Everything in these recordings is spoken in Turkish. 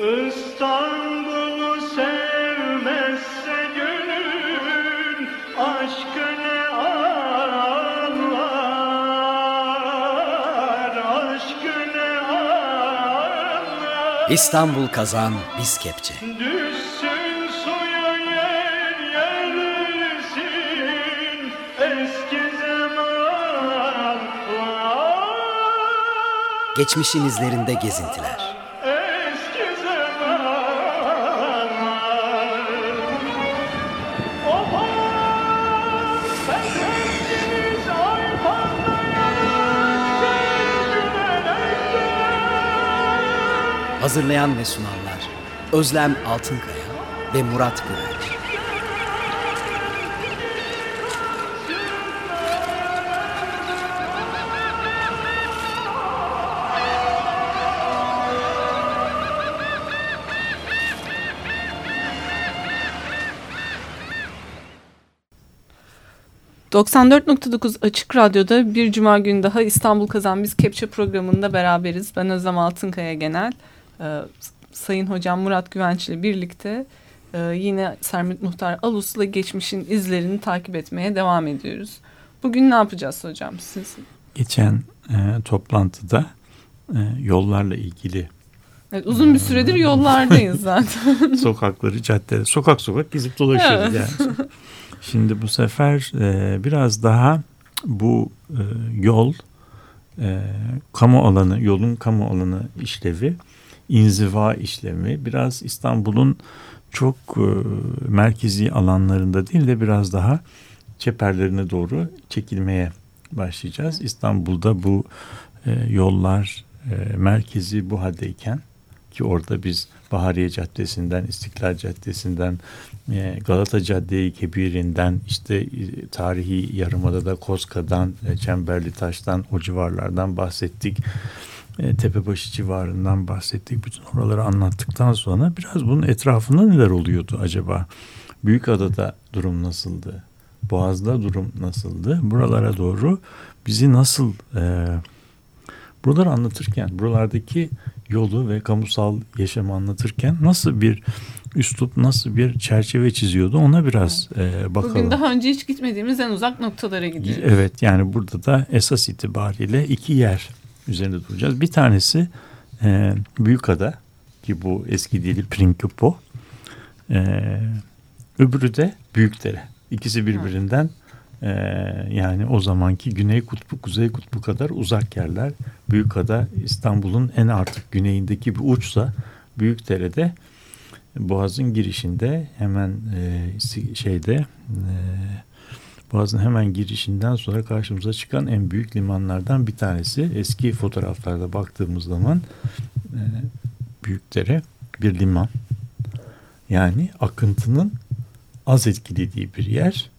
İstanbul'u sevmezse gönül aşkı ne anlar aşkı ne anlar İstanbul kazan biz kepçe. Düşsün suya yer yersin eski zamanlar Geçmişin izlerinde gezintiler. Hazırlayan ve sunanlar Özlem Altınkaya ve Murat Güvenç. 94.9 Açık Radyo'da bir cuma günü daha İstanbul Kazan Biz Kepçe programında beraberiz. Ben Özlem Altınkaya Genel, e, Sayın Hocam Murat Güvenç ile birlikte e, yine Sermet Muhtar Alus'la geçmişin izlerini takip etmeye devam ediyoruz. Bugün ne yapacağız hocam siz? Geçen e, toplantıda e, yollarla ilgili Evet, uzun bir süredir yollardayız zaten. sokakları, caddeleri, sokak sokak gezip dolaşıyoruz Evet. yani. Şimdi bu sefer e, biraz daha bu e, yol, e, kamu alanı, yolun kamu alanı işlevi, inziva işlemi biraz İstanbul'un çok e, merkezi alanlarında değil de biraz daha çeperlerine doğru çekilmeye başlayacağız. İstanbul'da bu e, yollar e, merkezi bu haldeyken ki orada biz Bahariye Caddesi'nden, İstiklal Caddesi'nden, e, Galata Caddeyi Kebir'inden, işte e, tarihi Yarımada'da Kozka'dan, e, Çemberli Taş'tan o civarlardan bahsettik. E, Tepebaşı civarından bahsettik. Bütün oraları anlattıktan sonra biraz bunun etrafında neler oluyordu acaba? Büyükada'da durum nasıldı? Boğaz'da durum nasıldı? Buralara doğru bizi nasıl e, buraları anlatırken, buralardaki yolu ve kamusal yaşamı anlatırken nasıl bir üslup, nasıl bir çerçeve çiziyordu ona biraz e, bakalım. Bugün daha önce hiç gitmediğimiz en uzak noktalara gidiyoruz. Evet yani burada da esas itibariyle iki yer üzerinde duracağız. Bir tanesi e, Büyükada ki bu eski dili Prinkupo. E, öbürü de Büyükdere. İkisi birbirinden e, yani o zamanki Güney Kutbu, Kuzey Kutbu kadar uzak yerler. Büyükada İstanbul'un en artık güneyindeki bir uçsa Büyükdere'de Boğaz'ın girişinde hemen e, şeyde e, Boğaz'ın hemen girişinden sonra karşımıza çıkan en büyük limanlardan bir tanesi. Eski fotoğraflarda baktığımız zaman e, Büyükdere bir liman. Yani akıntının az etkilediği bir yer.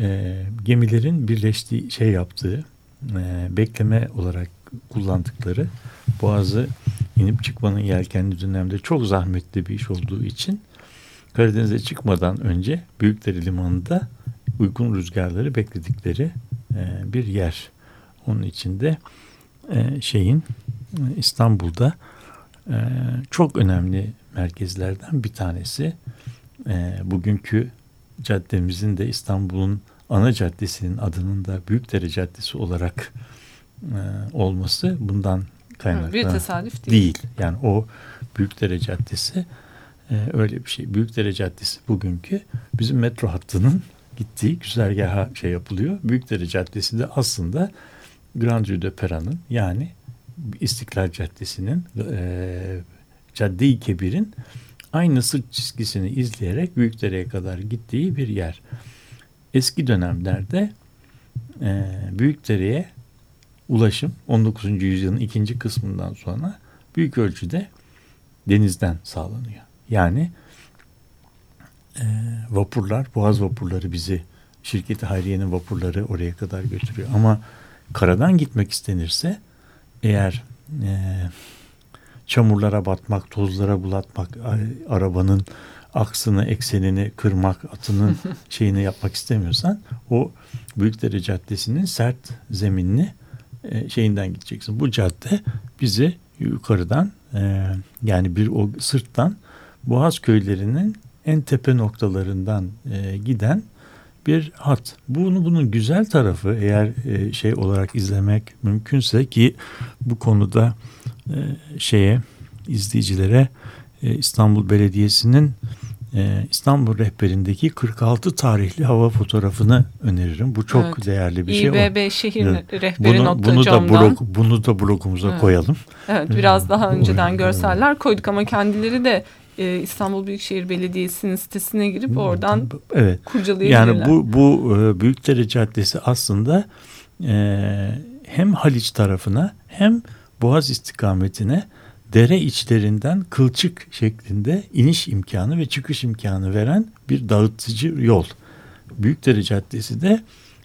E, gemilerin birleştiği şey yaptığı, e, bekleme olarak kullandıkları Boğaz'ı inip çıkmanın yelkenli dönemde çok zahmetli bir iş olduğu için Karadeniz'e çıkmadan önce Büyükdere Limanı'nda uygun rüzgarları bekledikleri e, bir yer. Onun içinde e, şeyin e, İstanbul'da e, çok önemli merkezlerden bir tanesi. E, bugünkü caddemizin de İstanbul'un ana caddesinin adının da Büyükdere Caddesi olarak e, olması bundan kaynaklı. Bir tesadüf değil. değil. Yani o Büyükdere Caddesi e, öyle bir şey. Büyükdere Caddesi bugünkü bizim metro hattının gittiği güzergaha şey yapılıyor. Büyükdere Caddesi de aslında Grand Rue de Pera'nın yani İstiklal Caddesi'nin e, Cadde-i Kebir'in aynı sırt çizgisini izleyerek Büyükdere'ye kadar gittiği bir yer. Eski dönemlerde e, Büyükdere'ye ulaşım 19. yüzyılın ikinci kısmından sonra büyük ölçüde denizden sağlanıyor. Yani e, vapurlar, boğaz vapurları bizi şirketi Hayriye'nin vapurları oraya kadar götürüyor. Ama karadan gitmek istenirse eğer e, çamurlara batmak, tozlara bulatmak, arabanın aksını, eksenini kırmak, atının şeyini yapmak istemiyorsan o Büyükdere Caddesi'nin sert zeminini e, şeyinden gideceksin. Bu cadde bizi yukarıdan e, yani bir o sırttan Boğaz köylerinin en tepe noktalarından e, giden bir hat. Bunu bunun güzel tarafı eğer e, şey olarak izlemek mümkünse ki bu konuda e, şeye izleyicilere e, İstanbul Belediyesi'nin e, İstanbul rehberindeki 46 tarihli hava fotoğrafını öneririm. Bu çok Evet. değerli bir şey. İBB şehir Evet. rehberi Bunu, bunu da blog, bunu da blogumuza Evet. koyalım. Evet biraz daha önceden görseller koyduk ama kendileri de e, İstanbul Büyükşehir Belediyesi'nin sitesine girip oradan Evet. kurcalayabilirler. Yani bu bu e, Büyükdere Caddesi aslında e, hem Haliç tarafına hem Boğaz istikametine dere içlerinden kılçık şeklinde iniş imkanı ve çıkış imkanı veren bir dağıtıcı yol. Büyükdere Caddesi de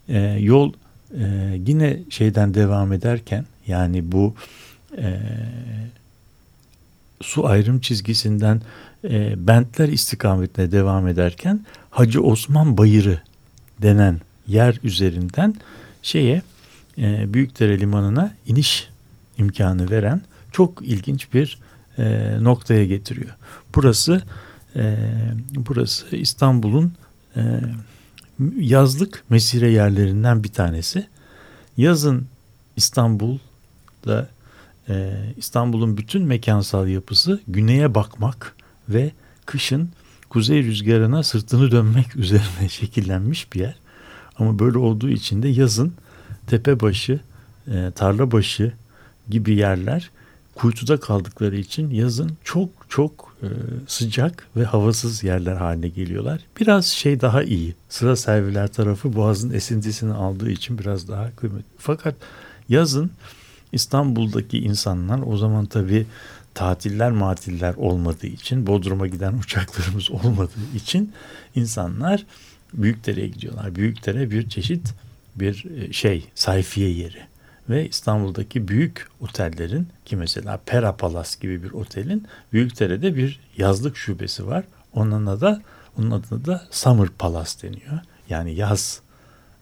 e, yol e, yine şeyden devam ederken yani bu e, su ayrım çizgisinden e, Bentler istikametine devam ederken Hacı Osman Bayırı denen yer üzerinden şeye e, Büyükdere Limanı'na iniş imkanı veren çok ilginç bir e, noktaya getiriyor. Burası e, burası İstanbul'un e, yazlık mesire yerlerinden bir tanesi. Yazın İstanbul'da e, İstanbul'un bütün mekansal yapısı güneye bakmak ve kışın kuzey rüzgarına sırtını dönmek üzerine şekillenmiş bir yer. Ama böyle olduğu için de yazın tepebaşı, e, tarlabaşı gibi yerler kuytuda kaldıkları için yazın çok çok e, sıcak ve havasız yerler haline geliyorlar. Biraz şey daha iyi. Sıra serviler tarafı boğazın esintisini aldığı için biraz daha kıymetli. Fakat yazın İstanbul'daki insanlar o zaman tabii tatiller matiller olmadığı için Bodrum'a giden uçaklarımız olmadığı için insanlar Büyükdere'ye gidiyorlar. Büyükdere bir çeşit bir e, şey sayfiye yeri ve İstanbul'daki büyük otellerin ki mesela Pera Palace gibi bir otelin Büyükdere'de bir yazlık şubesi var. Onun adı da onun adına da Summer Palace deniyor. Yani yaz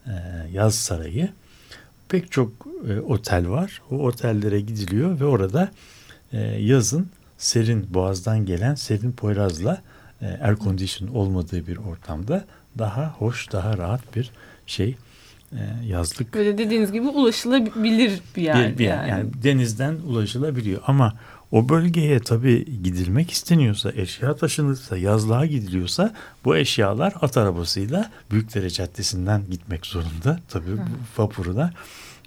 e, yaz sarayı. Pek çok e, otel var. O otellere gidiliyor ve orada e, yazın serin boğazdan gelen serin Poyraz'la e, air condition olmadığı bir ortamda daha hoş, daha rahat bir şey e, yazlık Böyle dediğiniz gibi ulaşılabilir bir yer. bir, bir yer. yani. yani. denizden ulaşılabiliyor ama o bölgeye tabii gidilmek isteniyorsa, eşya taşınırsa, yazlığa gidiliyorsa bu eşyalar at arabasıyla Büyükdere Caddesi'nden gitmek zorunda. Tabii bu vapuru da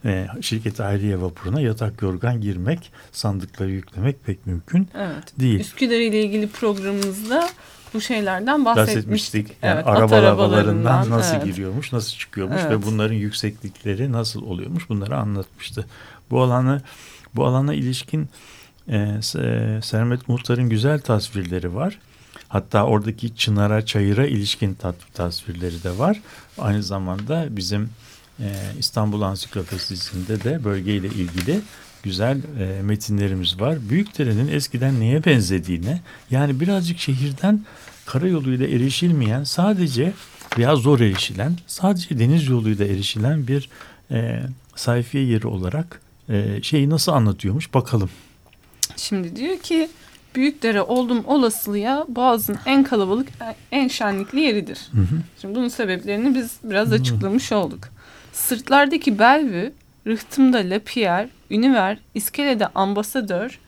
e, şirket aileye vapuruna yatak yorgan girmek, sandıkları yüklemek pek mümkün Evet. değil. Üsküdar ile ilgili programımızda bu şeylerden bahsetmiştik. bahsetmiştik. Yani Evet, araba arabalarından, nasıl evet. giriyormuş, nasıl çıkıyormuş Evet. ve bunların yükseklikleri nasıl oluyormuş bunları anlatmıştı. Bu alanı bu alana ilişkin e, Se- Sermet Muhtar'ın güzel tasvirleri var. Hatta oradaki çınara, çayıra ilişkin tasvirleri de var. Aynı zamanda bizim e, İstanbul Ansiklopedisi'nde de bölgeyle ilgili güzel e, metinlerimiz var. Büyükdere'nin eskiden neye benzediğine yani birazcık şehirden karayoluyla erişilmeyen sadece veya zor erişilen sadece deniz yoluyla erişilen bir e, sayfiye yeri olarak e, şeyi nasıl anlatıyormuş bakalım. Şimdi diyor ki Büyükdere oldum olasılığa Boğaz'ın en kalabalık, en şenlikli yeridir. Şimdi bunun sebeplerini biz biraz açıklamış olduk. Sırtlardaki Bellevue, Rıhtım'da Lapierre, Üniver, İskele'de Ambasadör,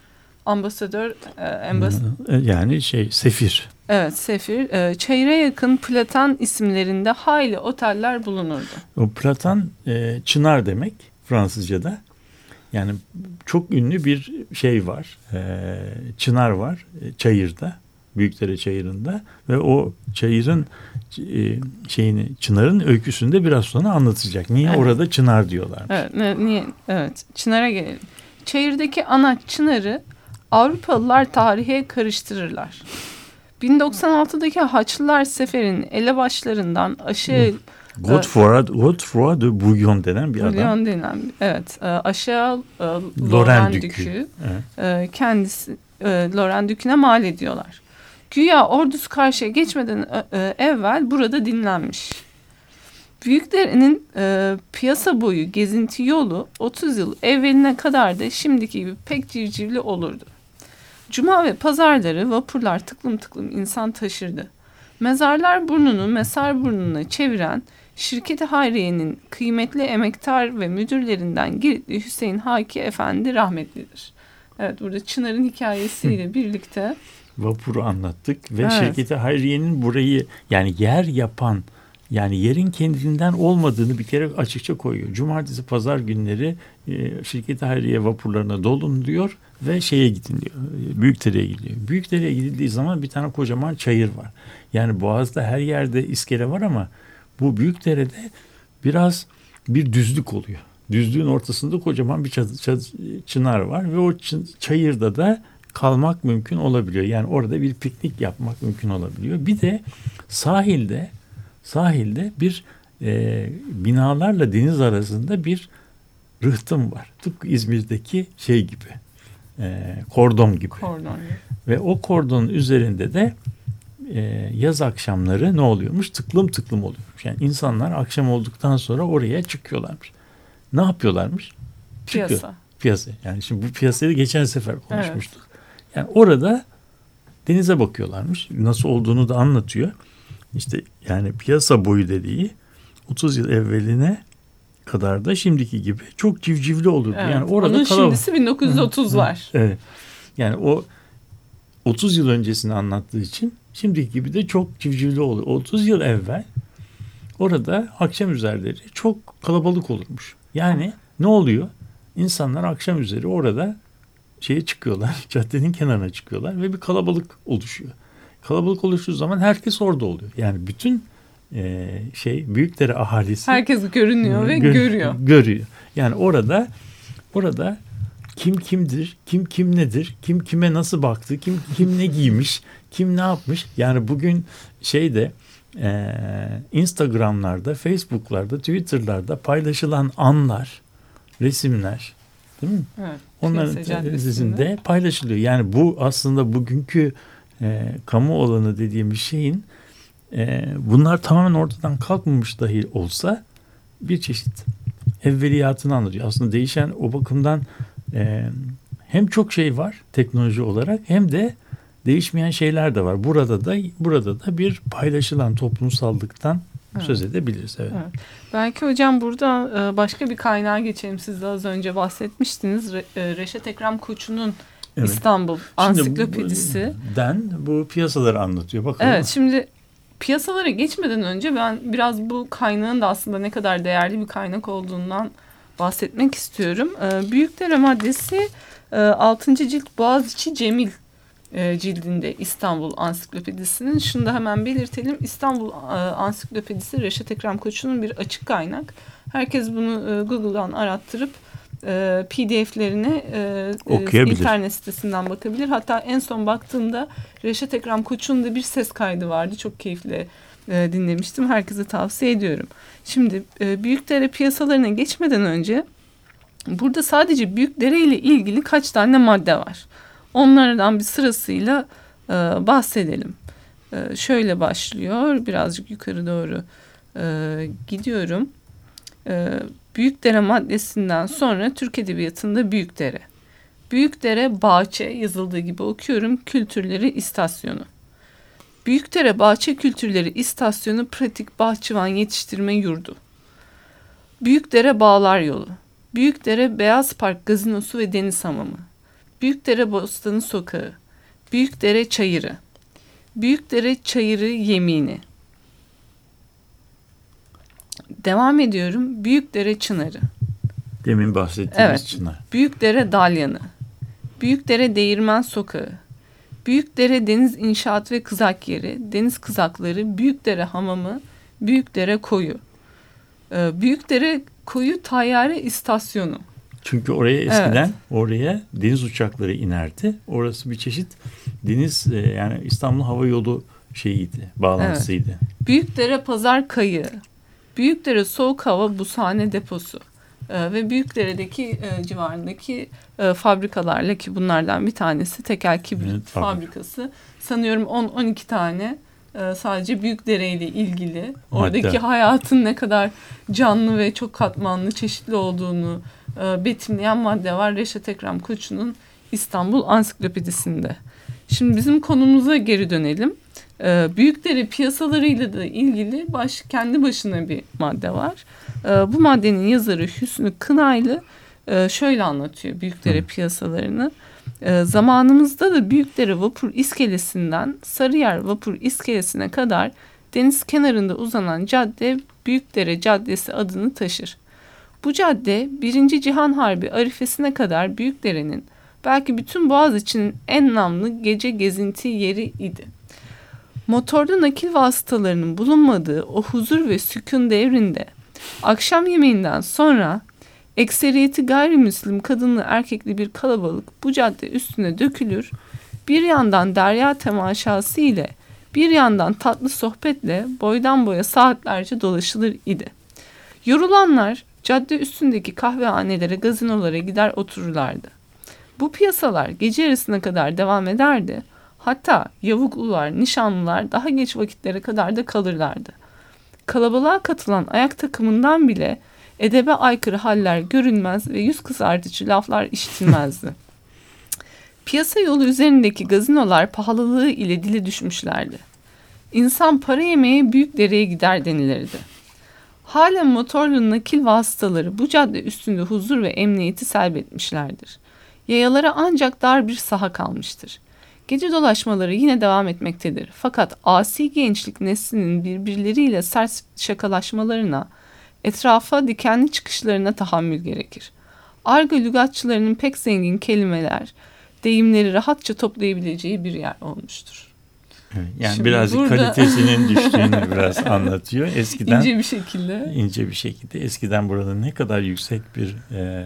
Ambasadör, e, ambas E, Yani şey sefir. evet Sefir, e, çayıra yakın Platan isimlerinde hayli oteller bulunurdu. O platan e, çınar demek Fransızca'da. Yani çok ünlü bir şey var. E, çınar var e, çayırda. Büyükdere çayırında ve o çayırın e, şeyini çınarın öyküsünde biraz sonra anlatacak. Niye Evet. orada çınar diyorlar. Evet, niye? Evet, Çınar'a gelelim. Çayır'daki anaç Çınar'ı Avrupalılar tarihe karıştırırlar. 1096'daki Haçlılar Seferi'nin elebaşlarından aşağı Godefroy, Godefroy de Bouillon denen bir adam. Lyon denen evet e, aşağı e, Loren Loren Dükü. Evet. e, kendisi e, Loren Dükü'ne mal ediyorlar. Güya ordusu karşıya geçmeden e, evvel burada dinlenmiş. Büyükdere'nin e, piyasa boyu gezinti yolu 30 yıl evveline kadar da şimdiki gibi pek civcivli olurdu. Cuma ve pazarları vapurlar tıklım tıklım insan taşırdı. Mezarlar burnunu mesar burnuna çeviren şirketi Hayriye'nin kıymetli emektar ve müdürlerinden Giritli Hüseyin Haki Efendi rahmetlidir. Evet burada Çınar'ın hikayesiyle birlikte Vapuru anlattık ve Evet. şirketi Hayriye'nin burayı yani yer yapan yani yerin kendinden olmadığını bir kere açıkça koyuyor. Cumartesi pazar günleri e, şirketi Hayriye vapurlarına dolun diyor ve şeye gidin diyor. e, Büyükdere'ye gidiyor. Büyükdere'ye gidildiği zaman bir tane kocaman çayır var. Yani Boğaz'da her yerde iskele var ama bu Büyükdere'de biraz bir düzlük oluyor. Düzlüğün ortasında kocaman bir çadı- çadı- çınar var ve o çayırda da kalmak mümkün olabiliyor. Yani orada bir piknik yapmak mümkün olabiliyor. Bir de sahilde sahilde bir e, binalarla deniz arasında bir rıhtım var. Tıpkı İzmir'deki şey gibi. E, kordon gibi. kordon. Ve o kordonun üzerinde de e, yaz akşamları ne oluyormuş? Tıklım tıklım oluyormuş. Yani insanlar akşam olduktan sonra oraya çıkıyorlarmış. Ne yapıyorlarmış? Çıkıyor. Piyasa. Piyasa. Yani şimdi bu piyasayı geçen sefer konuşmuştuk. Yani orada denize bakıyorlarmış. Nasıl olduğunu da anlatıyor. İşte yani piyasa boyu dediği 30 yıl evveline kadar da şimdiki gibi çok civcivli olurdu. Evet. Yani orada Onun kalabalık. şimdisi 1930 var. Evet. Yani o 30 yıl öncesini anlattığı için şimdiki gibi de çok civcivli oluyor. 30 yıl evvel orada akşam üzerleri çok kalabalık olurmuş. Yani ne oluyor? İnsanlar akşam üzeri orada şeye çıkıyorlar, caddenin kenarına çıkıyorlar ve bir kalabalık oluşuyor. Kalabalık oluştuğu zaman herkes orada oluyor. Yani bütün e, şey Büyükdere ahalisi Herkes görünüyor ve Gö- görüyor. Görüyor. Yani orada orada kim kimdir, kim kim nedir, kim kime nasıl baktı, kim kim ne giymiş, kim ne yapmış. Yani bugün şeyde e, Instagram'larda, Facebook'larda, Twitter'larda paylaşılan anlar, resimler değil mi? Evet. Onların dizinde paylaşılıyor. Yani bu aslında bugünkü e, kamu alanı dediğimiz şeyin e, bunlar tamamen ortadan kalkmamış dahi olsa bir çeşit evveliyatını anlatıyor. Aslında değişen o bakımdan e, hem çok şey var teknoloji olarak hem de değişmeyen şeyler de var. Burada da burada da bir paylaşılan toplumsallıktan Evet. söz edebiliriz. Evet. Evet. Belki hocam burada başka bir kaynağa geçelim. Siz de az önce bahsetmiştiniz. Re- Reşat Ekrem Koçu'nun Evet. İstanbul ansiklopedisi. Den bu piyasaları anlatıyor. Bakalım. Evet şimdi piyasalara geçmeden önce ben biraz bu kaynağın da aslında ne kadar değerli bir kaynak olduğundan bahsetmek istiyorum. Ee, Büyükdere maddesi e, 6. cilt Boğaziçi Cemil e, cildinde İstanbul Ansiklopedisi'nin. Şunu da hemen belirtelim. İstanbul e, Ansiklopedisi Reşat Ekrem Koçu'nun bir açık kaynak. Herkes bunu e, Google'dan arattırıp e, PDF'lerine e, e, Okuyabilir. internet sitesinden bakabilir. Hatta en son baktığımda Reşat Ekrem Koç'un da bir ses kaydı vardı. Çok keyifle e, dinlemiştim. Herkese tavsiye ediyorum. Şimdi e, Büyükdere piyasalarına geçmeden önce burada sadece Büyükdere ile ilgili kaç tane madde var? Onlardan bir sırasıyla e, bahsedelim. E, şöyle başlıyor. Birazcık yukarı doğru e, gidiyorum. E, Büyükdere maddesinden sonra Türk Edebiyatı'nda Büyükdere. Büyükdere Bahçe yazıldığı gibi okuyorum. Kültürleri istasyonu. Büyükdere Bahçe Kültürleri İstasyonu Pratik Bahçıvan Yetiştirme Yurdu. Büyükdere Bağlar Yolu. Büyükdere Beyaz Park Gazinosu ve Deniz Hamamı. Büyükdere Bostanı Sokağı. Büyükdere Çayırı. Büyükdere Çayırı Yemini. Devam ediyorum. Büyükdere Çınarı. Demin bahsettiğimiz Evet. Çınar. Büyükdere Dalyanı. Büyükdere Değirmen Sokağı. Büyükdere Deniz İnşaat ve Kızak Yeri. Deniz Kızakları. Büyükdere Hamamı. Büyükdere Koyu. Ee, Büyükdere Koyu Tayyare İstasyonu. Çünkü oraya eskiden oraya deniz uçakları inerdi. Orası bir çeşit deniz e, yani İstanbul Hava Yolu şeyiydi, bağlantısıydı. Büyükdere Pazar Kayı. Büyükdere Soğuk Hava Busane Deposu. Ee, ve Büyükdere'deki e, civarındaki e, fabrikalarla ki bunlardan bir tanesi tekel kibrit Evet, fabrika. fabrikası. Sanıyorum 10-12 tane e, sadece Büyükdere ile ilgili oradaki Madde. hayatın ne kadar canlı ve çok katmanlı, çeşitli olduğunu e, betimleyen madde var Reşat Ekrem Koçu'nun İstanbul Ansiklopedisinde. Şimdi bizim konumuza geri dönelim. E, Büyükdere piyasalarıyla da ilgili baş, kendi başına bir madde var. E, bu maddenin yazarı Hüsnü Kınaylı e, şöyle anlatıyor Büyükdere piyasalarını. E, zamanımızda da Büyükdere Vapur İskelesi'nden Sarıyer Vapur İskelesi'ne kadar deniz kenarında uzanan cadde Büyükdere Caddesi adını taşır. Bu cadde 1. Cihan Harbi arifesine kadar Büyükdere'nin belki bütün Boğaz için en namlı gece gezinti yeri idi. Motorlu nakil vasıtalarının bulunmadığı o huzur ve sükun devrinde akşam yemeğinden sonra ekseriyeti gayrimüslim kadınlı erkekli bir kalabalık bu cadde üstüne dökülür. Bir yandan derya temaşası ile bir yandan tatlı sohbetle boydan boya saatlerce dolaşılır idi. Yorulanlar cadde üstündeki kahvehanelere, gazinolara gider otururlardı. Bu piyasalar gece yarısına kadar devam ederdi. Hatta yavuklular, nişanlılar daha geç vakitlere kadar da kalırlardı. Kalabalığa katılan ayak takımından bile edebe aykırı haller görünmez ve yüz kızartıcı laflar işitilmezdi. Piyasa yolu üzerindeki gazinolar pahalılığı ile dili düşmüşlerdi. İnsan para yemeye büyük dereye gider denilirdi. Halen motorlu nakil vasıtaları bu cadde üstünde huzur ve emniyeti selbetmişlerdir. Yayalara ancak dar bir saha kalmıştır. Gece dolaşmaları yine devam etmektedir. Fakat asi gençlik neslinin birbirleriyle sert şakalaşmalarına, etrafa dikenli çıkışlarına tahammül gerekir. Argo lügatçılarının pek zengin kelimeler, deyimleri rahatça toplayabileceği bir yer olmuştur. Yani Şimdi biraz burada- kalitesinin düştüğünü biraz anlatıyor. Eskiden İnce bir şekilde. ince bir şekilde eskiden burada ne kadar yüksek bir e,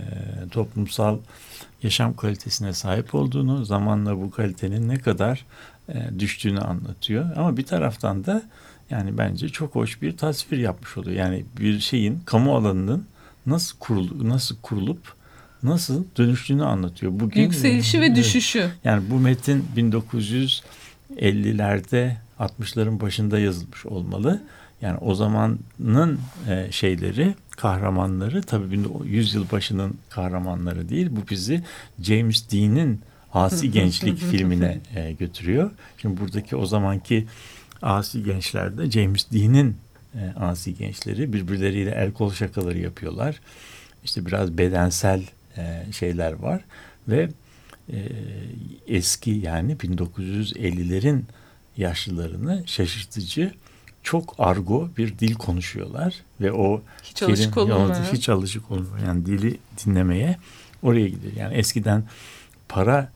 toplumsal yaşam kalitesine sahip olduğunu, zamanla bu kalitenin ne kadar e, düştüğünü anlatıyor. Ama bir taraftan da yani bence çok hoş bir tasvir yapmış oluyor. Yani bir şeyin kamu alanının nasıl kurulu, nasıl kurulup nasıl dönüştüğünü anlatıyor. Bugün Yükselişi ve Evet. düşüşü. Yani bu metin 1950'lerde 60'ların başında yazılmış olmalı. Yani o zamanın e, şeyleri, kahramanları tabii 100 yıl başının kahramanları değil. Bu bizi James Dean'in Asi Gençlik filmine e, götürüyor. Şimdi buradaki o zamanki asi gençlerde James Dean'in e, asi gençleri birbirleriyle el kol şakaları yapıyorlar. İşte biraz bedensel e, şeyler var ve e, eski yani 1950'lerin yaşlılarını şaşırtıcı çok argo bir dil konuşuyorlar ve o Hiç alışık kelime- olunmayan. hiç alışık olunmayan yani dili dinlemeye oraya gidiyor. Yani eskiden para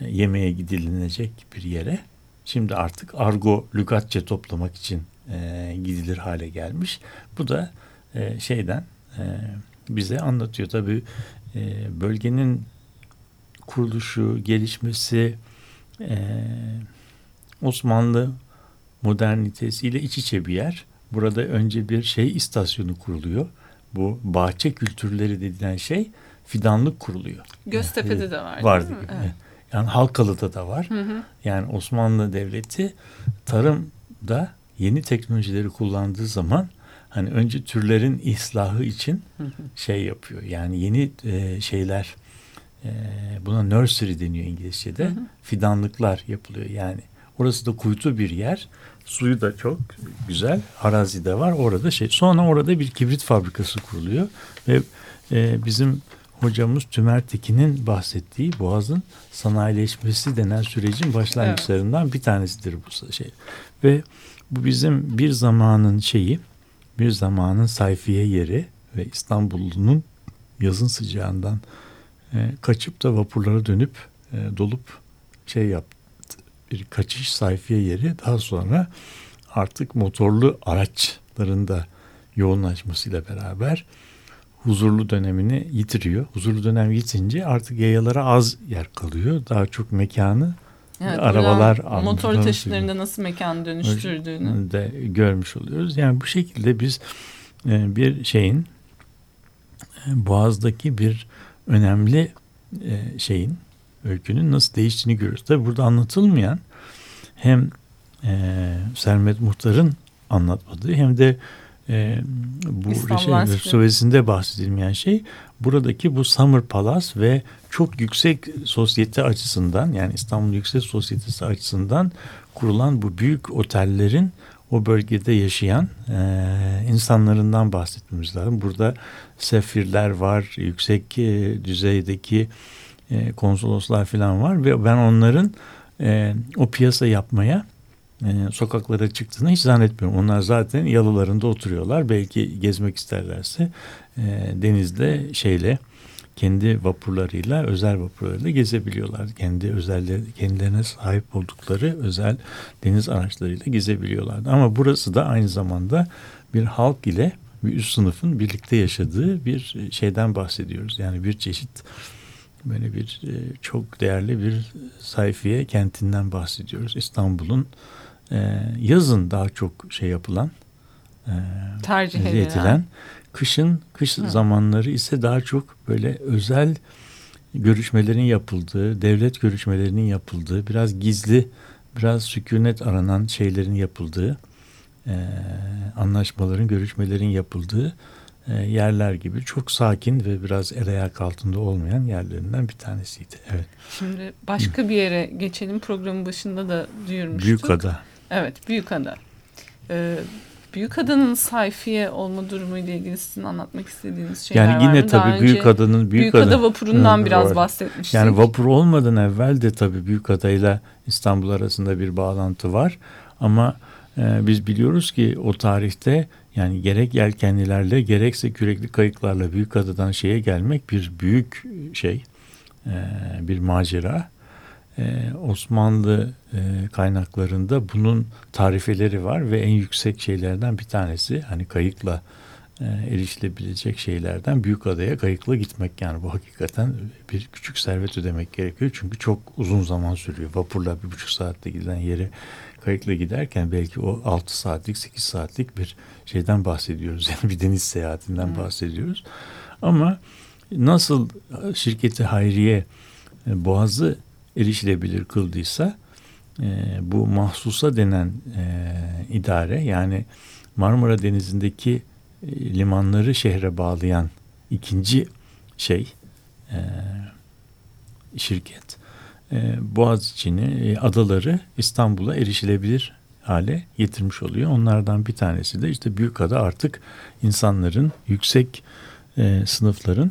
e, yemeye gidilinecek bir yere şimdi artık argo lügatçe toplamak için e, gidilir hale gelmiş. Bu da e, şeyden e, bize anlatıyor tabii e, bölgenin kuruluşu, gelişmesi e, Osmanlı modernitesiyle iç içe bir yer. Burada önce bir şey istasyonu kuruluyor. Bu bahçe kültürleri dedilen şey fidanlık kuruluyor. Göztepe'de de var. Vardı. değil mi? Evet. Evet. Yani Halkalı'da da var. Hı hı. Yani Osmanlı Devleti tarımda yeni teknolojileri kullandığı zaman hani önce türlerin islahı için şey yapıyor. Yani yeni e, şeyler e, buna nursery deniyor İngilizce'de. Hı hı. Fidanlıklar yapılıyor yani. Orası da kuytu bir yer. Suyu da çok güzel. Arazi de var. Orada şey. Sonra orada bir kibrit fabrikası kuruluyor ve e, bizim hocamız Tümer Tekin'in bahsettiği Boğaz'ın sanayileşmesi denen sürecin başlangıçlarından bir tanesidir bu şey. Ve bu bizim bir zamanın şeyi, bir zamanın sayfiye yeri ve İstanbul'un yazın sıcağından e, kaçıp da vapurlara dönüp e, dolup şey yaptı. Bir kaçış sayfiye yeri daha sonra artık motorlu araçların da yoğunlaşmasıyla beraber huzurlu dönemini yitiriyor. Huzurlu dönem yitince artık yayalara az yer kalıyor. Daha çok mekanı Evet, arabalar motor taşıtlarında nasıl mekan dönüştürdüğünü. de görmüş oluyoruz. Yani bu şekilde biz e, bir şeyin e, Boğaz'daki bir önemli e, şeyin öykünün nasıl değiştiğini görüyoruz. Tabi burada anlatılmayan hem e, Sermet Muhtar'ın anlatmadığı hem de e, bu Ansiklopedisi. Sövesi'nde bahsedilmeyen şey buradaki bu Summer Palace ve çok yüksek sosyete açısından yani İstanbul Yüksek Sosyetesi açısından kurulan bu büyük otellerin o bölgede yaşayan e, insanlarından bahsetmemiz lazım. Burada sefirler var, yüksek e, düzeydeki e, konsoloslar falan var ve ben onların e, o piyasa yapmaya e, sokaklara çıktığını hiç zannetmiyorum. Onlar zaten yalılarında oturuyorlar. Belki gezmek isterlerse e, denizde şeyle kendi vapurlarıyla, özel vapurlarıyla gezebiliyorlar. Kendi özelleri, kendilerine sahip oldukları özel deniz araçlarıyla gezebiliyorlardı. Ama burası da aynı zamanda bir halk ile bir üst sınıfın birlikte yaşadığı bir şeyden bahsediyoruz. Yani bir çeşit böyle bir e, çok değerli bir sayfiye kentinden bahsediyoruz. İstanbul'un e, yazın daha çok şey yapılan e, Tercih edilen. edilen kışın kış Hı. zamanları ise daha çok böyle özel görüşmelerin yapıldığı, devlet görüşmelerinin yapıldığı, biraz gizli, biraz sükunet aranan şeylerin yapıldığı, e, anlaşmaların, görüşmelerin yapıldığı yerler gibi çok sakin ve biraz el ayak altında olmayan yerlerinden bir tanesiydi. Evet. Şimdi başka bir yere geçelim. Programın başında da duyurmuştuk. Büyükada. Evet, Büyükada. Ee, Büyükada'nın sayfiye olma durumu ile ilgili sizin anlatmak istediğiniz şeyler Yani var yine mı? Daha tabii önce Büyükada'nın Büyükada, Büyükada vapurundan Hı, biraz doğru. bahsetmiştik. Yani vapur olmadan evvel de tabii Büyükada ile İstanbul arasında bir bağlantı var. Ama e, biz biliyoruz ki o tarihte yani gerek yelkenlilerle gerekse kürekli kayıklarla Büyükada'dan şeye gelmek bir büyük şey, e, bir macera. E, Osmanlı e, kaynaklarında bunun tarifeleri var ve en yüksek şeylerden bir tanesi hani kayıkla erişilebilecek şeylerden Büyükada'ya kayıkla gitmek. Yani bu hakikaten bir küçük servet ödemek gerekiyor. Çünkü çok uzun zaman sürüyor. Vapurla bir buçuk saatte gidilen yere kayıkla giderken belki o 6 saatlik 8 saatlik bir şeyden bahsediyoruz yani bir deniz seyahatinden Hmm. bahsediyoruz ama nasıl şirketi Hayriye e, Boğaz'ı erişilebilir kıldıysa e, bu mahsusa denen e, idare yani Marmara Denizi'ndeki e, limanları şehre bağlayan ikinci şey e, şirket Boğaziçi'ni e, adaları İstanbul'a erişilebilir hale getirmiş oluyor. Onlardan bir tanesi de işte Büyükada artık insanların yüksek e, sınıfların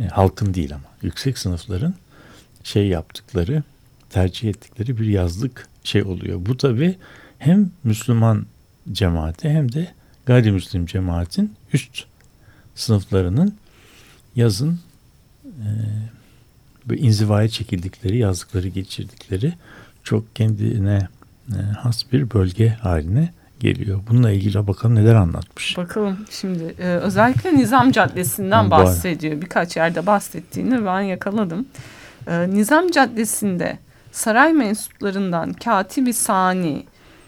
e, halkın değil ama yüksek sınıfların şey yaptıkları tercih ettikleri bir yazlık şey oluyor. Bu tabi hem Müslüman cemaati hem de gayrimüslim cemaatin üst sınıflarının yazın e, böyle inzivaya çekildikleri, yazlıkları geçirdikleri çok kendine e, has bir bölge haline geliyor. Bununla ilgili bakalım neler anlatmış. Bakalım şimdi e, özellikle Nizam Caddesi'nden bahsediyor. Birkaç yerde bahsettiğini ben yakaladım. E, Nizam Caddesi'nde saray mensuplarından Katibi Sani,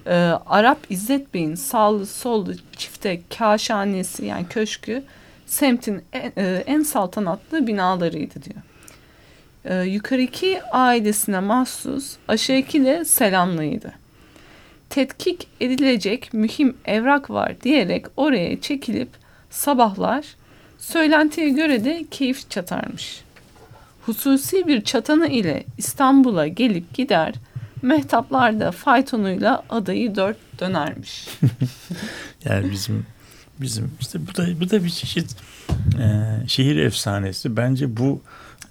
e, Arap İzzet Bey'in sağlı sollu çifte kaşhanesi yani köşkü semtin en, e, en saltanatlı binalarıydı diyor. E, yukarıki ailesine mahsus aşağıki de selamlıydı tetkik edilecek mühim evrak var diyerek oraya çekilip sabahlar söylentiye göre de keyif çatarmış. Hususi bir çatanı ile İstanbul'a gelip gider, mehtaplarda faytonuyla adayı dört dönermiş. Yani bizim bizim işte bu da bu da bir çeşit e, şehir efsanesi. Bence bu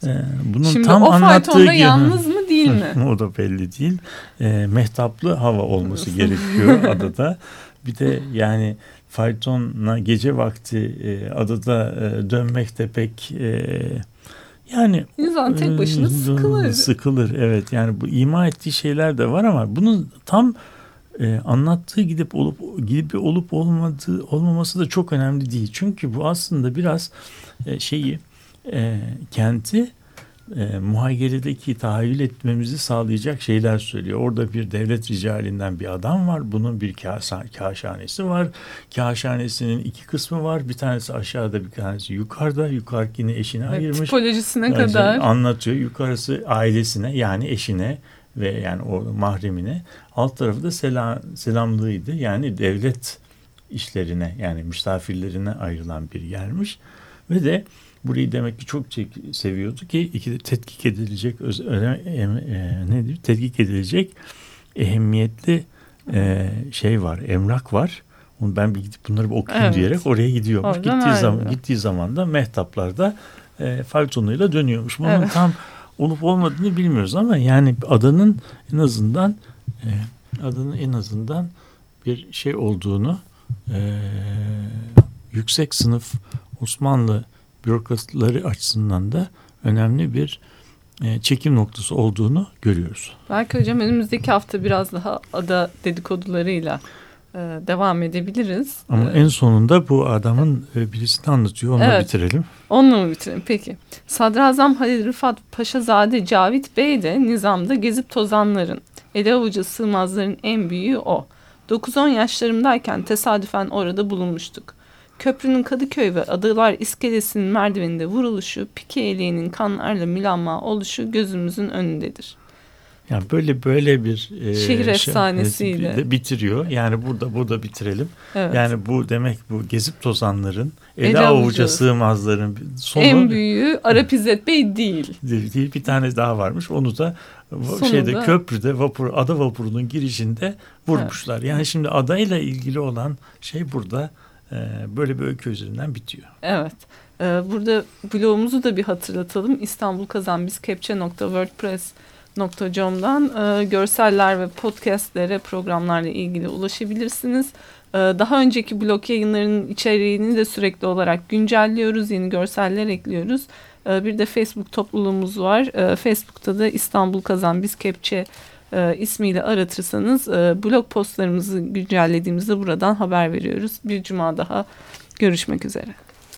e, bunun Şimdi tam o anlattığı gibi yalnız mı değil mi? o da belli değil. E, mehtaplı hava olması gerekiyor adada. Bir de yani faytonla gece vakti e, adada e, dönmek de pek e, yani İnsan tek başına e, sıkılır. Sıkılır evet yani bu ima ettiği şeyler de var ama bunun tam e, anlattığı gidip olup gidip olup olmadığı olmaması da çok önemli değil. Çünkü bu aslında biraz e, şeyi e, kenti e, muhayyeredeki tahayyül etmemizi sağlayacak şeyler söylüyor. Orada bir devlet ricalinden bir adam var. Bunun bir kâsa, kâşhanesi var. Kâşhanesinin iki kısmı var. Bir tanesi aşağıda bir tanesi yukarıda. Yukarıkini eşine Evet, ayırmış. tipolojisine Yani kadar. anlatıyor. Yukarısı ailesine yani eşine ve yani o mahremine. Alt tarafı da selam, selamlığıydı. Yani devlet işlerine yani misafirlerine ayrılan bir yermiş. Ve de burayı demek ki çok seviyordu ki iki tetkik edilecek öz, öne, e, nedir? Tetkik edilecek ehemmiyetli e, şey var, emlak var. Onu ben bir gidip bunları bir okuyayım Evet. diyerek oraya gidiyormuş. Oradan gittiği zaman ayrılıyor. gittiği zaman da mehtaplarda e, faytonuyla dönüyormuş. Bunun Evet. tam olup olmadığını bilmiyoruz ama yani adanın en azından e, adanın en azından bir şey olduğunu e, yüksek sınıf Osmanlı bürokratları açısından da önemli bir e, çekim noktası olduğunu görüyoruz. Belki hocam önümüzdeki hafta biraz daha ada dedikodularıyla e, devam edebiliriz. Ama E, en sonunda bu adamın birisini anlatıyor. Onu Evet. bitirelim. Mı bitirelim? Peki. Sadrazam Halil Rıfat Paşazade Cavit Bey de nizamda gezip tozanların, ele avuca sığmazların en büyüğü o. 9-10 yaşlarımdayken tesadüfen orada bulunmuştuk. Köprünün Kadıköy ve Adalar iskelesinin merdiveninde vuruluşu, pike eleğinin kanlarla milanma oluşu gözümüzün önündedir. Yani böyle böyle bir e, Şehir efsanesiyle. de bitiriyor. Yani burada burada bitirelim. Evet. Yani bu demek bu gezip tozanların, ele, Ele avuca sığmazların sonu en büyüğü Arap İzzet Bey değil. değil, değil. Bir tane daha varmış. Onu da Sonunda- şeyde köprüde vapur ada vapurunun girişinde vurmuşlar. Yani şimdi adayla ilgili olan şey burada böyle bir öykü üzerinden bitiyor. Evet. Ee, burada blogumuzu da bir hatırlatalım. İstanbul Kazan biz kepçe.wordpress.com'dan e, görseller ve podcastlere, programlarla ilgili ulaşabilirsiniz. Ee, daha önceki blog yayınlarının içeriğini de sürekli olarak güncelliyoruz. Yeni görseller ekliyoruz. Ee, bir de Facebook topluluğumuz var. Ee, Facebook'ta da İstanbul Kazan biz kepçe e, ismiyle aratırsanız e, blog postlarımızı güncellediğimizde buradan haber veriyoruz. Bir cuma daha görüşmek üzere.